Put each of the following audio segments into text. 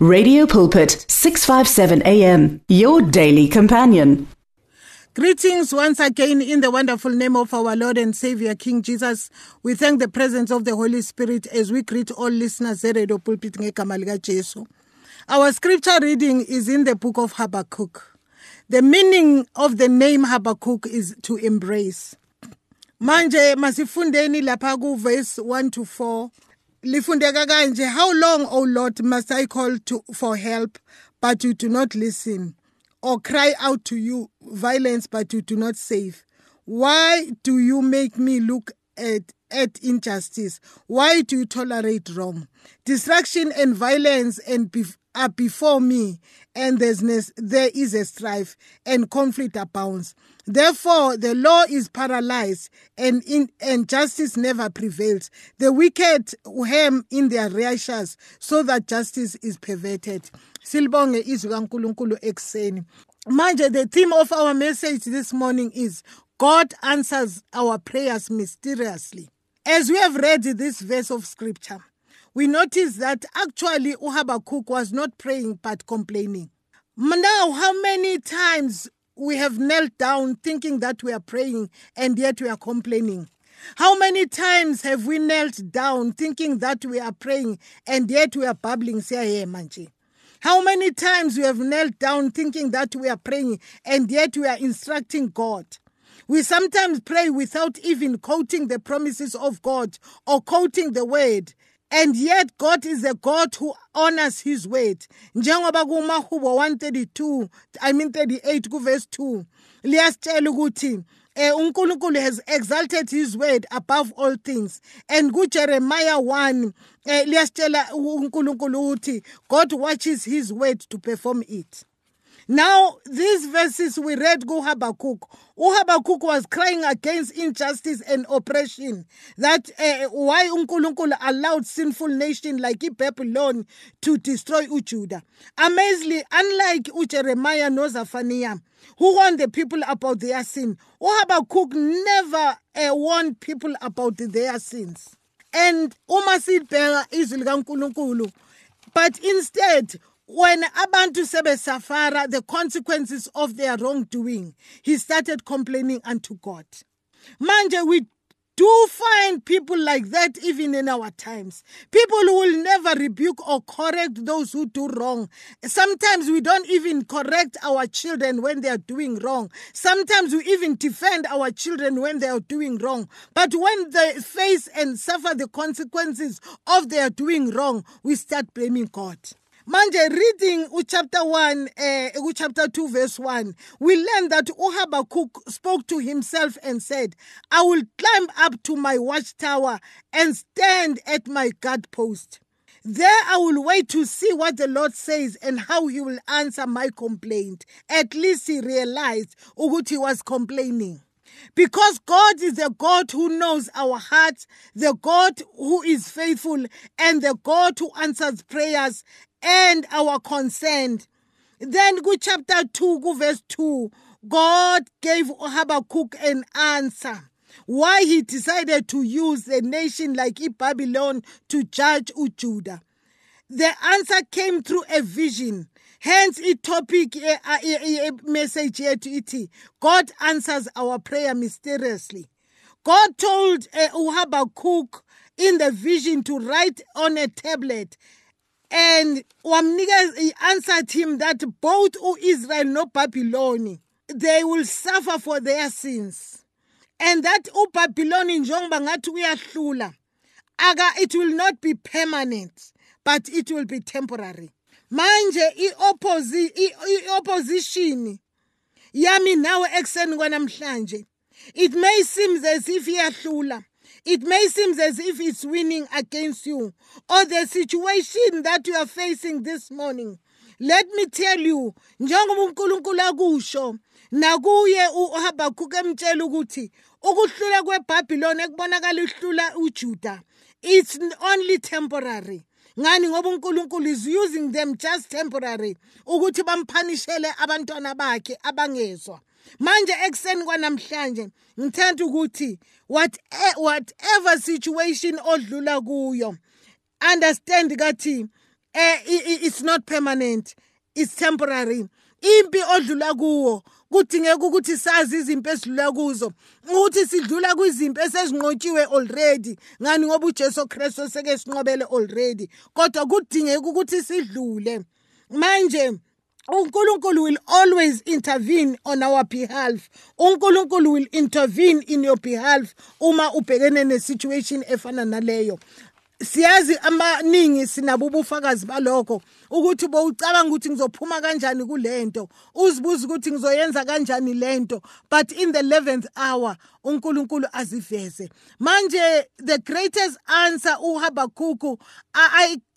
Radio Pulpit 657 AM your daily companion. Greetings once again in the wonderful name of our Lord and Savior King Jesus. We thank the presence of the Holy Spirit as we greet all listeners at Radio Pulpit ngegama. Our scripture reading is in the book of Habakkuk. The meaning of the name Habakkuk is to embrace. Manje masifundeni lapha ku verse 1 to 4 lifundeka kanje how long o lord must i call to, for help but you do not listen? Or cry out to you violence but you do not save? Why do you make me look at at injustice? Why do you tolerate wrong? Destruction and violence and are before me, and there's there is a strife, and conflict abounds. Therefore, the law is paralyzed, and, in, and justice never prevails. The wicked hem in their righteous, so that justice is perverted. Silbonge izwi kaNkulunkulu ekseni. Manje, the theme of our message this morning is God answers our prayers mysteriously. As we have read this verse of scripture, we notice that actually Uhabakuk was not praying but complaining. Now, how many times we have knelt down thinking that we are praying and yet we are complaining? How many times have we knelt down thinking that we are praying and yet we are babbling Say, manji? How many times we have knelt down thinking that we are praying and yet we are instructing God? We sometimes pray without even quoting the promises of God or quoting the word. And yet God is a God who honors his word. Njengoba kumahubo 132, I mean 38 verse 2. Liyasitshela ukuthi eh uNkulunkulu has exalted his word above all things. And kuJeremiah 1 eh liyasitshela uNkulunkulu God watches his word to perform it. Now, these verses we read go Habakkuk. Habakkuk was crying against injustice and oppression. That uh, why uNkulunkulu allowed sinful nation like Babylon to destroy Judah. Amazingly, unlike Jeremiah nor Zephaniah, who warned the people about their sin, Habakkuk never uh, warned people about their sins. And uma sibheka izwi likaNkulunkulu but instead when abantu sebesafara the consequences of their wrongdoing he started complaining unto god manje we do find people like that even in our times. People who will never rebuke or correct those who do wrong. Sometimes we don't even correct our children when they are doing wrong. Sometimes we even defend our children when they are doing wrong. But when they face and suffer the consequences of their doing wrong, we start blaming God. Manje reading uchapter 1 eh chapter 2 verse 1 we learn that uhabakuk spoke to himself and said i will climb up to my watchtower and stand at my guard post there I will wait to see what the Lord says and how he will answer my complaint. At least he realized ukuthi he was complaining. Because God is the God who knows our hearts, the God who is faithful, and the God who answers prayers and our consent. Then go chapter 2, go verse 2. God gave Habakkuk an answer why he decided to use a nation like Babylon to judge Judah. The answer came through a vision. Hence, a topic, a, a, a message here to it. God answers our prayer mysteriously. God told uh, Habakkuk in the vision to write on a tablet and wamnikeza answered him that both O Israel no Babylon they will suffer for their sins. And that uBabylon njengoba ngathi uyahlula aka it will not be permanent but it will be temporary. Manje i-opposition yami nawe ekuseni kwanamhlanje it may seem as if iyahlula it may seem as if it's winning against you or the situation that you are facing this morning. Let me tell you, njengoba uNkulunkulu akusho nakuye uHabakuk emtshela ukuthi ukuhlula kweBhabhiloni ekubonakala ihlula uJuda it's only temporary. Ngani? Ngoba uNkulunkulu is using them just temporary ukuthi bamphanishele abantwana bakhe abangezwa. Manje ekuseni kwanamhlanje ngithanda ukuthi whatever situation odlula kuyo understand kathi eh it's not permanent it's temporary. Impi odlula kuwo kudingeka ukuthi sazi izimpi esidlula kuzo ukuthi sidlula kwizimpi esezinqotshiwe already ngani ngoba uJesu Kristu seke sinqobele already kodwa kudingeka ukuthi sidlule. Manje uNkulunkulu will always intervene on our behalf. uNkulunkulu will intervene in your behalf uma ubhekene nesituation efana naleyo. Siyazi amaningi sinabo ubufakazi balokho ukuthi bowucabanga ukuthi ngizophuma kanjani kulento uzibuza ukuthi ngizoyenza kanjani lento but in the 11th hour uNkulunkulu aziveze manje the greatest answer uHabakhuku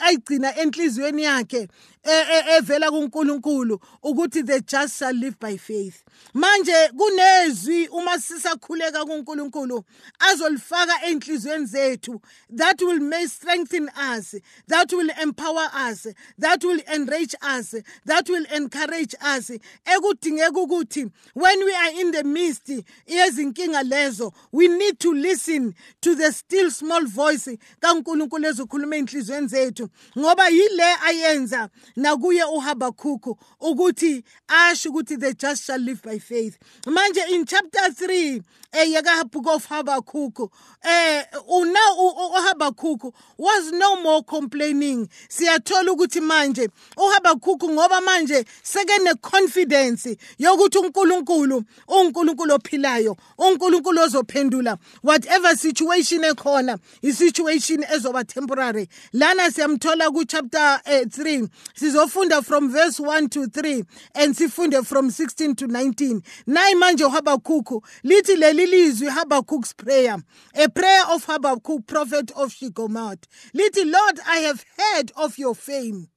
ayigcina enhliziyweni yakhe e, e, evela kuNkulunkulu ukuthi the just shall live by faith. Manje kunezwi uma sisakhuleka kuNkulunkulu azolifaka enhliziyweni zethu that will may strengthen us that will empower us that will enrich us that will encourage us. Ekudingeka ukuthi when we are in the midst yezinkinga lezo we need to listen to the still small voice kaNkulunkulu ezokhuluma enhlizweni zethu ngoba yile ayenza nakuye uHabakukhu ukuthi asho ukuthi the just shall live by faith. Manje in chapter 3 eyeka book of Habakkuk eh una uHabakkuk was no more complaining. Siyathola ukuthi manje uHabakkuk ngoba manje seke ne confidence yokuthi uNkulunkulu uNkulunkulu ophilayo uNkulunkulu ozophendula whatever situation ekhona isituation ezoba temporary. Lana siyamthola ku chapter 3 eh, sizofunda from verse 1 to 3 and sifunde from 16 to 19 nayi manje uHabakkuk lithi leli lilizwi Habakkuk's prayer, a prayer of Habakkuk, prophet of Shigomot. Little Lord, I have heard of your fame.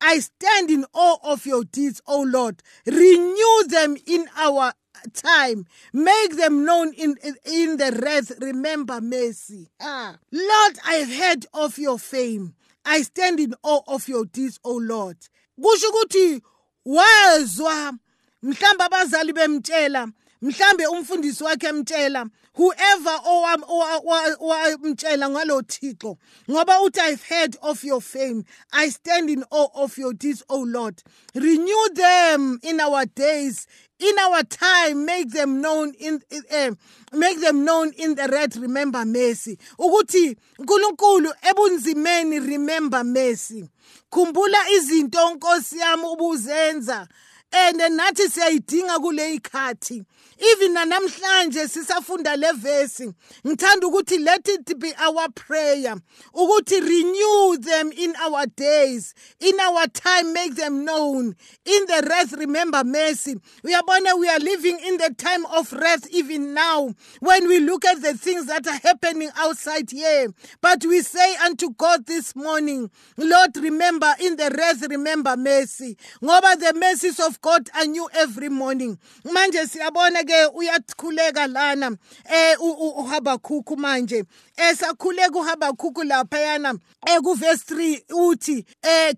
I stand in awe of your deeds, O Lord. Renew them in our time. Make them known in, in the wrath. Remember mercy. Ah. Lord, I have heard of your fame. I stand in awe of your deeds, O Lord. Kusho ukuthi wezwa mhlamba abazali bemtshela mhlambe umfundisi wakhe emtshela whoever owamtshela ngalo thixo ngoba uthi i've heard of your fame. I stand in awe of your deeds o lord. Renew them in our days in our time. Make them known in uh, make them known in the red. Remember mercy. Ukuthi uNkulunkulu ebunzimeni remember mercy. Khumbula izinto nkosi yami ubuzenza. And nathi siyayidinga kule ikhathi. Even namhlanje sisafunda le verse. Ngithanda ukuthi let it be our prayer. Ukuthi renew them in our days. In our time make them known. In the wrath remember mercy. Uyabona we are living in the time of wrath even now. When we look at the things that are happening outside here. But we say unto God this morning Lord remember in the wrath remember mercy. Ngoba the mercies of God are new every morning. Manje siyabona ke uyakhuleka lana. Eh uHabakhuku manje. Esakhuleka uHabakhuku lapha yana ekuverse 3 uthi eh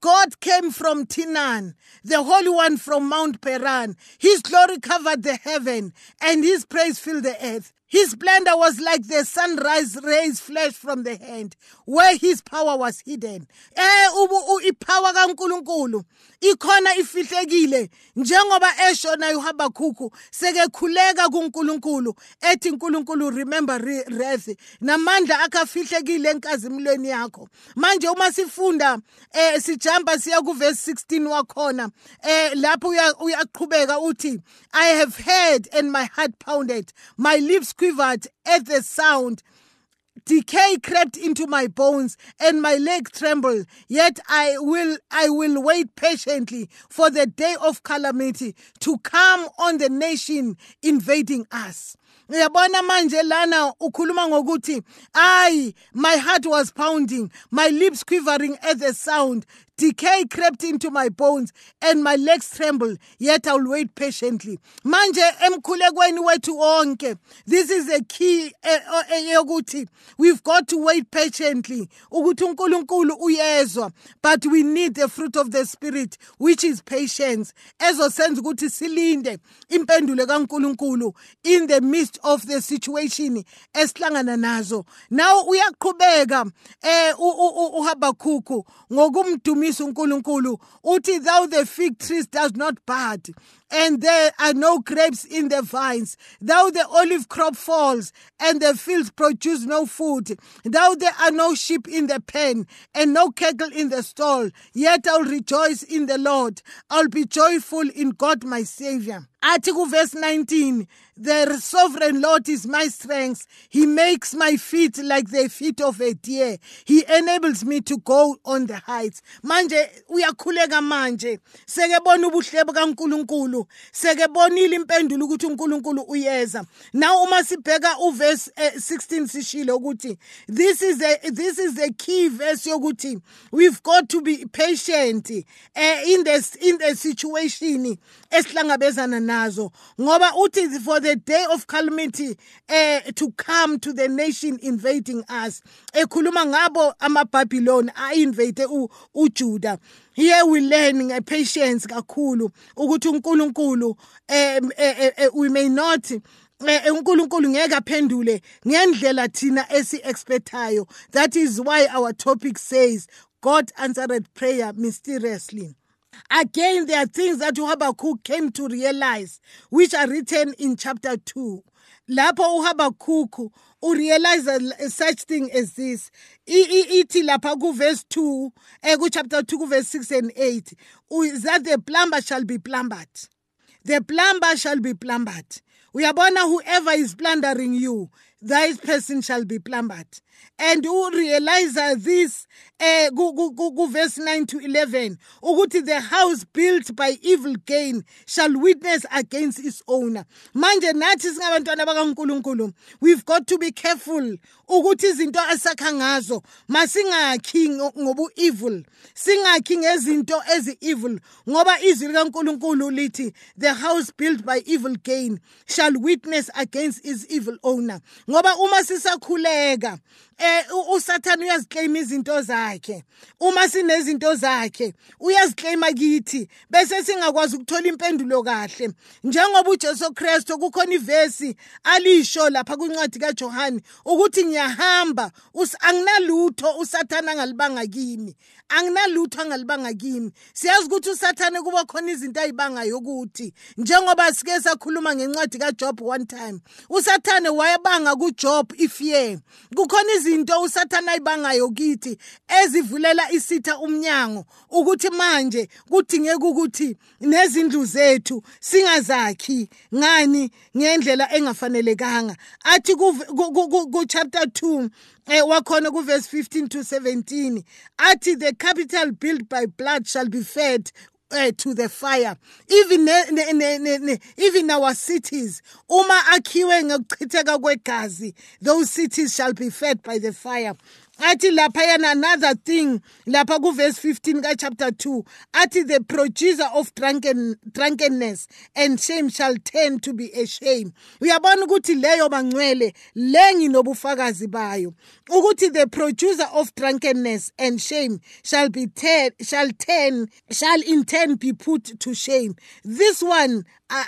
God came from Teman the holy one from Mount Paran his glory covered the heaven and his praise filled the earth. His splendor was like the sunrise rays flash from the hand where his power was hidden. Eh ubu ipower kaNkuluNkulu ikhona ifihlekile. Njengoba esho naye uHabakhuku sekekhuleka kuNkulunkulu ethi uNkulunkulu remember wrath namandla akafihlekile enkazimulweni yakho. Manje uma sifunda eh sijamba siya ku verse 16 wakhona eh lapho uyaqhubeka uthi I have heard and my heart pounded my lips quivered at the sound. Decay crept into my bones and my leg trembled. Yet i will i will wait patiently for the day of calamity to come on the nation invading us. Uyabona manje lana ukhuluma ngokuthi ayi my heart was pounding my lips quivering at the sound Decay crept into my bones and my legs tremble, yet I'll wait patiently. Manje emkhulekweni wethu wonke. This is a key eh, eh, yokuthi we've got to wait patiently ukuthi uNkulunkulu uyezwa but we need the fruit of the spirit which is patience ezosenza ukuthi silinde impendulo kaNkulunkulu in the midst of the situation esihlangana nazo. Now uyaqhubeka eh uHabakhuku ngokumduma uyamdumisa uNkulunkulu uthi thou the fig trees does not bud and there are no grapes in the vines. Though the olive crop falls and the fields produce no food, though there are no sheep in the pen and no cattle in the stall, yet I'll rejoice in the Lord. I'll be joyful in God my Savior. Article verse 19 The sovereign Lord is my strength. He makes my feet like the feet of a deer. He enables me to go on the heights. Manje uyakhuleka manje. Sekebona ubuhle bukaNkuluNkulu. Sekebonile impendulo ukuthi uNkulunkulu uyeza. Now uma sibheka uverse 16 eh, sishilo ukuthi this is a this is the key verse yokuthi we've got to be patient uh, in this in the situation esihlangabezana nazo. Ngoba uthi for the day of calamity uh, to come to the nation invading us. Ekhuluma ngabo amabhabhiloni a-invade ujuda. Here we learn ngepatience kakhulu ukuthi uNkulunkulu um we may not uNkulunkulu ngeke aphendule ngendlela thina esi-expectayo. That is why our topic says God answered prayer mysteriously. Again, there are things that Habakkuk came to realize, which are written in chapter 2. Lapo lapho uhabakhukhu urealize such thing as this. Ithi lapha kuverse 2 eh chapter 2 kuverse 6 and 8 that the plumber shall be plumbered. The plumber shall be plumbered. Uyabona whoever is plundering you that person shall be plumbered and who realize this eh ku verse 9 to 11 ukuthi the house built by evil gain shall witness against its owner. Manje nathi singabantwana bakaNkuluNkulu we've got to be careful ukuthi izinto asakha ngazo masingakhi ngobu evil singakhi ngezinto ezi evil ngoba izwi likaNkuluNkulu lithi the house built by evil gain shall witness against its evil owner. Ngoba uma sisakhuleka eh usathana uyaziclaim izinto zakhe. Uma sinezinto zakhe uyaziclaima kithi bese singakwazi ukuthola impendulo kahle. Njengoba uJesu Kristu kukhona ivesi alisho lapha kwincwadi kaJohane ukuthi ngiyahamba anginalutho usathana angalibanga kimi. Anginalutho angalibanga kimi. Siyazi ukuthi usathane kuba khona izinto ayibangayo ukuthi njengoba sike sakhuluma ngencwadi kaJob one time usathane wayebanga kuJob ifear kukhona izinto usathana ayibangayo kithi ezivulela isitha umnyango ukuthi manje kudingeka ukuthi nezindlu zethu singazakhi ngani ngendlela engafanelekanga. Athi ku chapter 2 eh wakhona ku verse 15 to 17 athi the capital built by blood shall be fed uh, to the fire. Even ne, ne, ne, ne, even our cities uma akhiwe ngokuchitheka kwegazi those cities shall be fed by the fire athi laphayana another thing lapha kuverse 15 ka-chapter 2 athi the producer of drunken, drunkenness and shame shall turn to be a shame uyabona ukuthi leyo bangcwele le nginobufakazi bayo. Ukuthi the producer of drunkenness and shame shall be turn, shall turn shall in turn be put to shame. This one uh,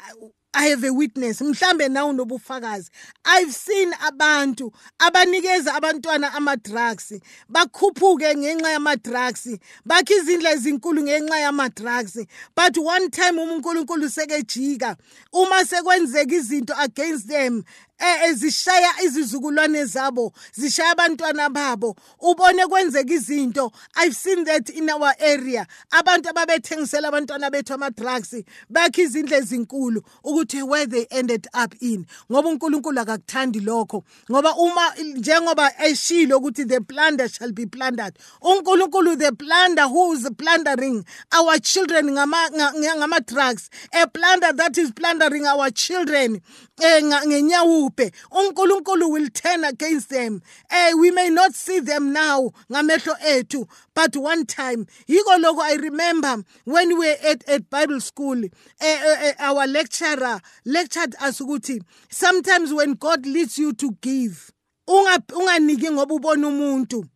I have a witness. Mhlambe nawe unobufakazi I've seen abantu abanikeza abantwana ama drugs bakhuphuke ngenxa yama drugs bakhe izindle ezinkulu ngenxa yama drugs but one time uNkulunkulu sekejika uma sekwenzeka izinto against them ezishaya izizukulwane zabo zishaya abantwana babo. Ubone kwenzeka izinto. I've seen that in our area. Abantu ababethengisela abantwana bethu ama-drugs bakhe izindlu ezinkulu ukuthi where they ended up in. Ngoba unkulunkulu akakuthandi lokho. Ngoba uma njengoba eshilo ukuthi the plunder shall be plundered unkulunkulu the plunder who is plundering our children ngama-drugs a plunder that is plundering our children eh, ngenyawo ubhubhe uNkulunkulu will turn against them. Eh we may not see them now ngamehlo ethu but one time yiko lokho i remember when we were at, at bible school eh, eh, eh, our lecturer lectured us ukuthi sometimes when god leads you to give unganiki ngoba ubona umuntu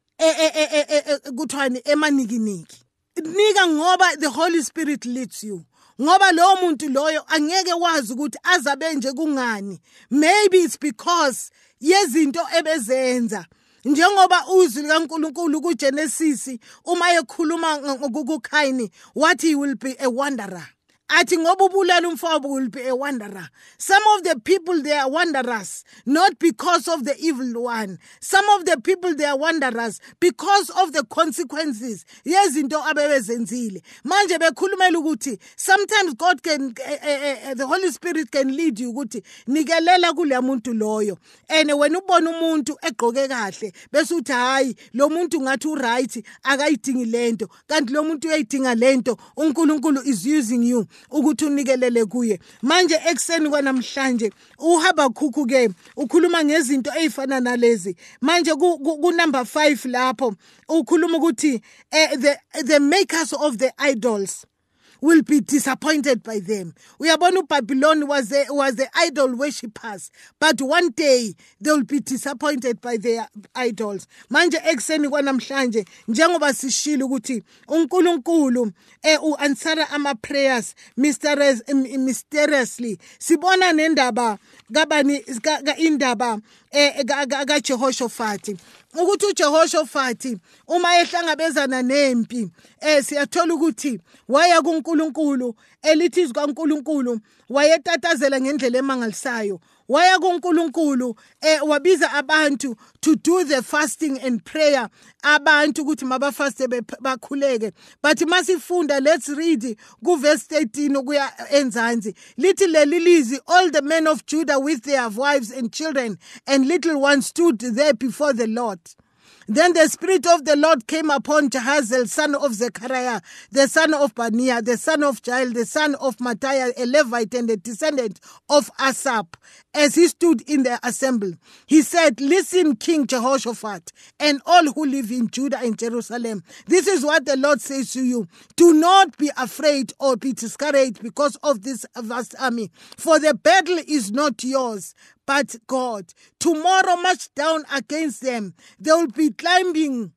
kuthiwani emanikiniki. Nika ngoba the holy spirit leads you. Ngoba lowo muntu loyo angeke wazi ukuthi azabe nje kungani. Maybe it's because yezinto ebezenza. Njengoba uzwi likaNkuluNkulu kuGenesis uma ekhuluma kuKhayini wathi he will be a wanderer. Athi ngoba ubulala umfowabo will be a wanderer. Some of the people they are wanderers not because of the evil one. Some of the people they are wanderers because of the consequences. Yezinto abebezenzile. Manje bekhulumela ukuthi sometimes god can uh, uh, uh, the holy spirit can lead you ukuthi nikelela kuleya muntu loyo. And wena ubona umuntu egqoke kahle bese uthi hayi lo muntu ngathi uright akayidingi lento. Kanti lo muntu uyayidinga lento uNkulunkulu is using you. Ukuthi unikelele kuye. Manje ekseni kwanamhlanje uhabakhukhu ke ukhuluma ngezinto ezifana nalezi. Manje ku number 5 lapho ukhuluma ukuthi eh, the the makers of the idols. Will be disappointed by them. We uyabona ubabylon was a, was the idol worshippers but one day they will be disappointed by their idols. Manje ekuseni kwanamhlanje njengoba sishilo ukuthi uNkulunkulu eh uanswera ama prayers mysterious mysteriously sibona nendaba kabani indaba eh kaJehoshaphat. Ukuthi uJehoshaphat uma ehlangabezana nempi eh siyathola ukuthi waya kuNkulunkulu elithi izikaNkulunkulu wayetatazela ngendlela emangalisayo. Waya kuNkulunkulu eh wabiza abantu to do the fasting and prayer. Abantu ukuthi mabafaste bakhuleke. But masifunda let's read ku verse 13 kuya enzansi. Lithi leli lizwi all the men of Judah with their wives and children and little ones stood there before the Lord then the Spirit of the Lord came upon Jahaziel, son of Zechariah, the son of Benaiah, the son of Jeiel, the son of Matthiah, a Levite and a descendant of Asaph, as he stood in the assembly. He said, Listen, King Jehoshaphat, and all who live in Judah and Jerusalem. This is what the Lord says to you. Do not be afraid or be discouraged because of this vast army, for the battle is not yours, but God. Tomorrow, march down against them. They will be climbing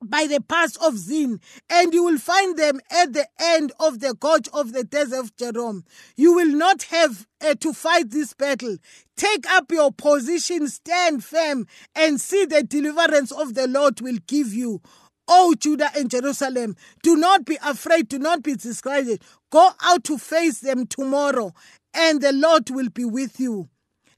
by the pass of Ziz, and you will find them at the end of the gorge of the desert of Jeruel. You will not have uh, to fight this battle. Take up your position, stand firm, and see the deliverance of the Lord will give you. O Judah and Jerusalem, do not be afraid, do not be discouraged. Go out to face them tomorrow, and the Lord will be with you.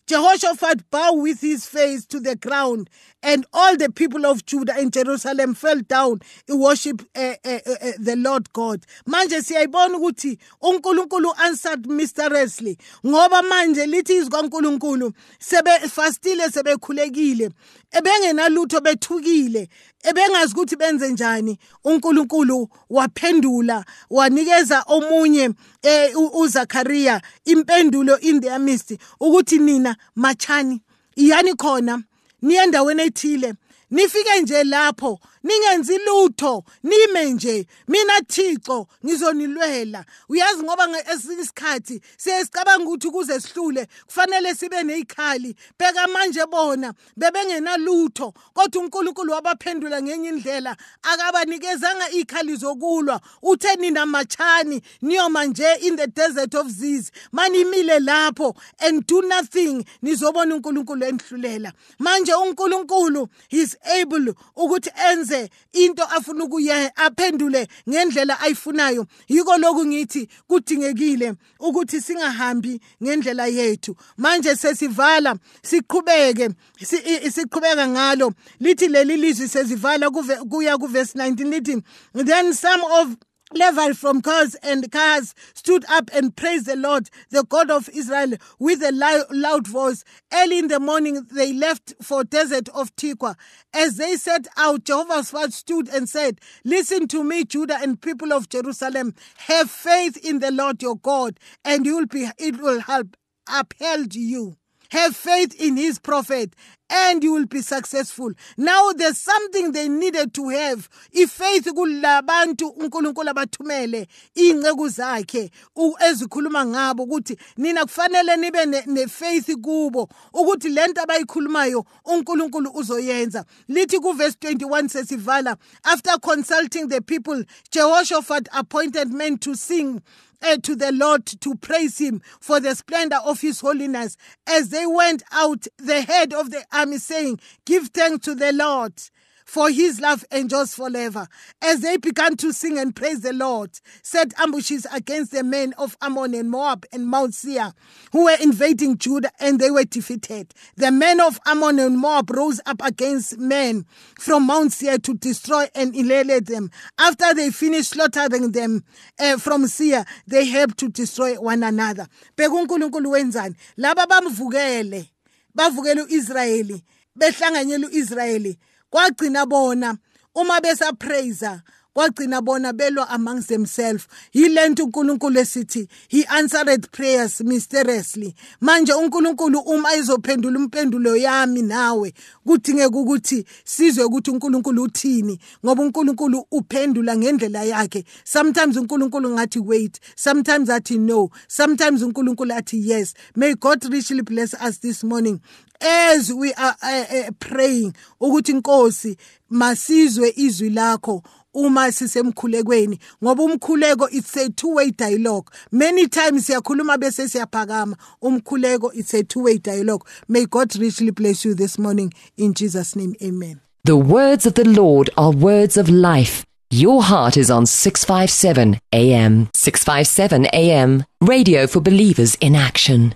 Jehoshaphat bowed with his face to the ground, and all the people of Judah and Jerusalem fell down to worship uh, uh, uh, the Lord God. Manje siyayibona ukuthi uNkulunkulu answered Mr. mysteriously ngoba manje lithi izwi kaNkulunkulu sebefastile sebekhulekile ebengenalutho bethukile ebengazi ukuthi benze njani? uNkulunkulu waphendula wanikeza omunye eh, uZakhariya impendulo in their midst ukuthi nina machani iyani khona? Niye endaweni ethile? Nifike nje lapho ningenzi lutho nime nje. Mina Thixo ngizonilwela. Uyazi ngoba ngesinye isikhathi siyesicabanga ukuthi kuze sihlule kufanele sibe nezikhali bheka manje bona bebengena lutho kodwa uNkulunkulu wabaphendula ngenye indlela. Akabanikezanga izikhali zokulwa. Uthe nina machani niyoma nje in the desert of ziz manimile lapho and do nothing. Nizobona uNkulunkulu enhlulela manje uNkulunkulu is able ukuthi enze enze into afuna ukuye aphendule ngendlela ayifunayo. Yiko lokhu ngithi kudingekile ukuthi singahambi ngendlela yethu. Manje sesivala siqhubeke siqhubeka ngalo. Lithi leli lizwi sezivala kuya kuverse 19 lithi then some of Levi from Kaz and Kaz stood up and praised the Lord, the God of Israel, with a loud voice. Early in the morning, they left for desert of Tekoa. As they set out, Jehovah's word stood and said, Listen to me, Judah and people of Jerusalem. Have faith in the Lord your God, and you will be, it will help upheld you. Have faith in his prophet and you will be successful. Now there's something they needed to have. if Ifaith kulabantu uNkulunkulu abathumele inceku zakhe ezikhuluma ngabo ukuthi nina kufanele nibe nefaith kubo ukuthi lento abayikhulumayo uNkulunkulu uzoyenza. Lithi ku verse 21 sesivala after consulting the people Jehoshaphat appointed men to sing uh, to the Lord to praise him for the splendor of his holiness. As they went out, the head of the army, saying, Give thanks to the Lord for his love endures forever. As they began to sing and praise the Lord, set ambushes against the men of Ammon and Moab and Mount Seir, who were invading Judah, and they were defeated. The men of Ammon and Moab rose up against men from Mount Seir to destroy and annihilate them. After they finished slaughtering them uh, from Seir, they helped to destroy one another. UIsrayeli, uIsrayeli. Kwagcina bona uma besapraise kwagcina bona belwa amongst themselves. Yile nto uNkulunkulu esithi he answered prayers mysteriously. Manje uNkulunkulu uma izophendula impendulo yami nawe kudingeka ukuthi sizwe ukuthi uNkulunkulu uthini ngoba uNkulunkulu uphendula ngendlela yakhe. Sometimes uNkulunkulu ngathi wait. Sometimes athi no. Sometimes uNkulunkulu athi yes. May God richly bless us this morning. As we are uh, uh, praying ukuthi inkosi masizwe izwi lakho uma sisemkhulekweni ngoba umkhuleko it's a two way dialogue. Many times siyakhuluma bese siyaphakama. Umkhuleko it's a two way dialogue. May god richly bless you this morning. In jesus name amen. The words of the lord are words of life. Your heart is on 657 am 657 am radio for believers in action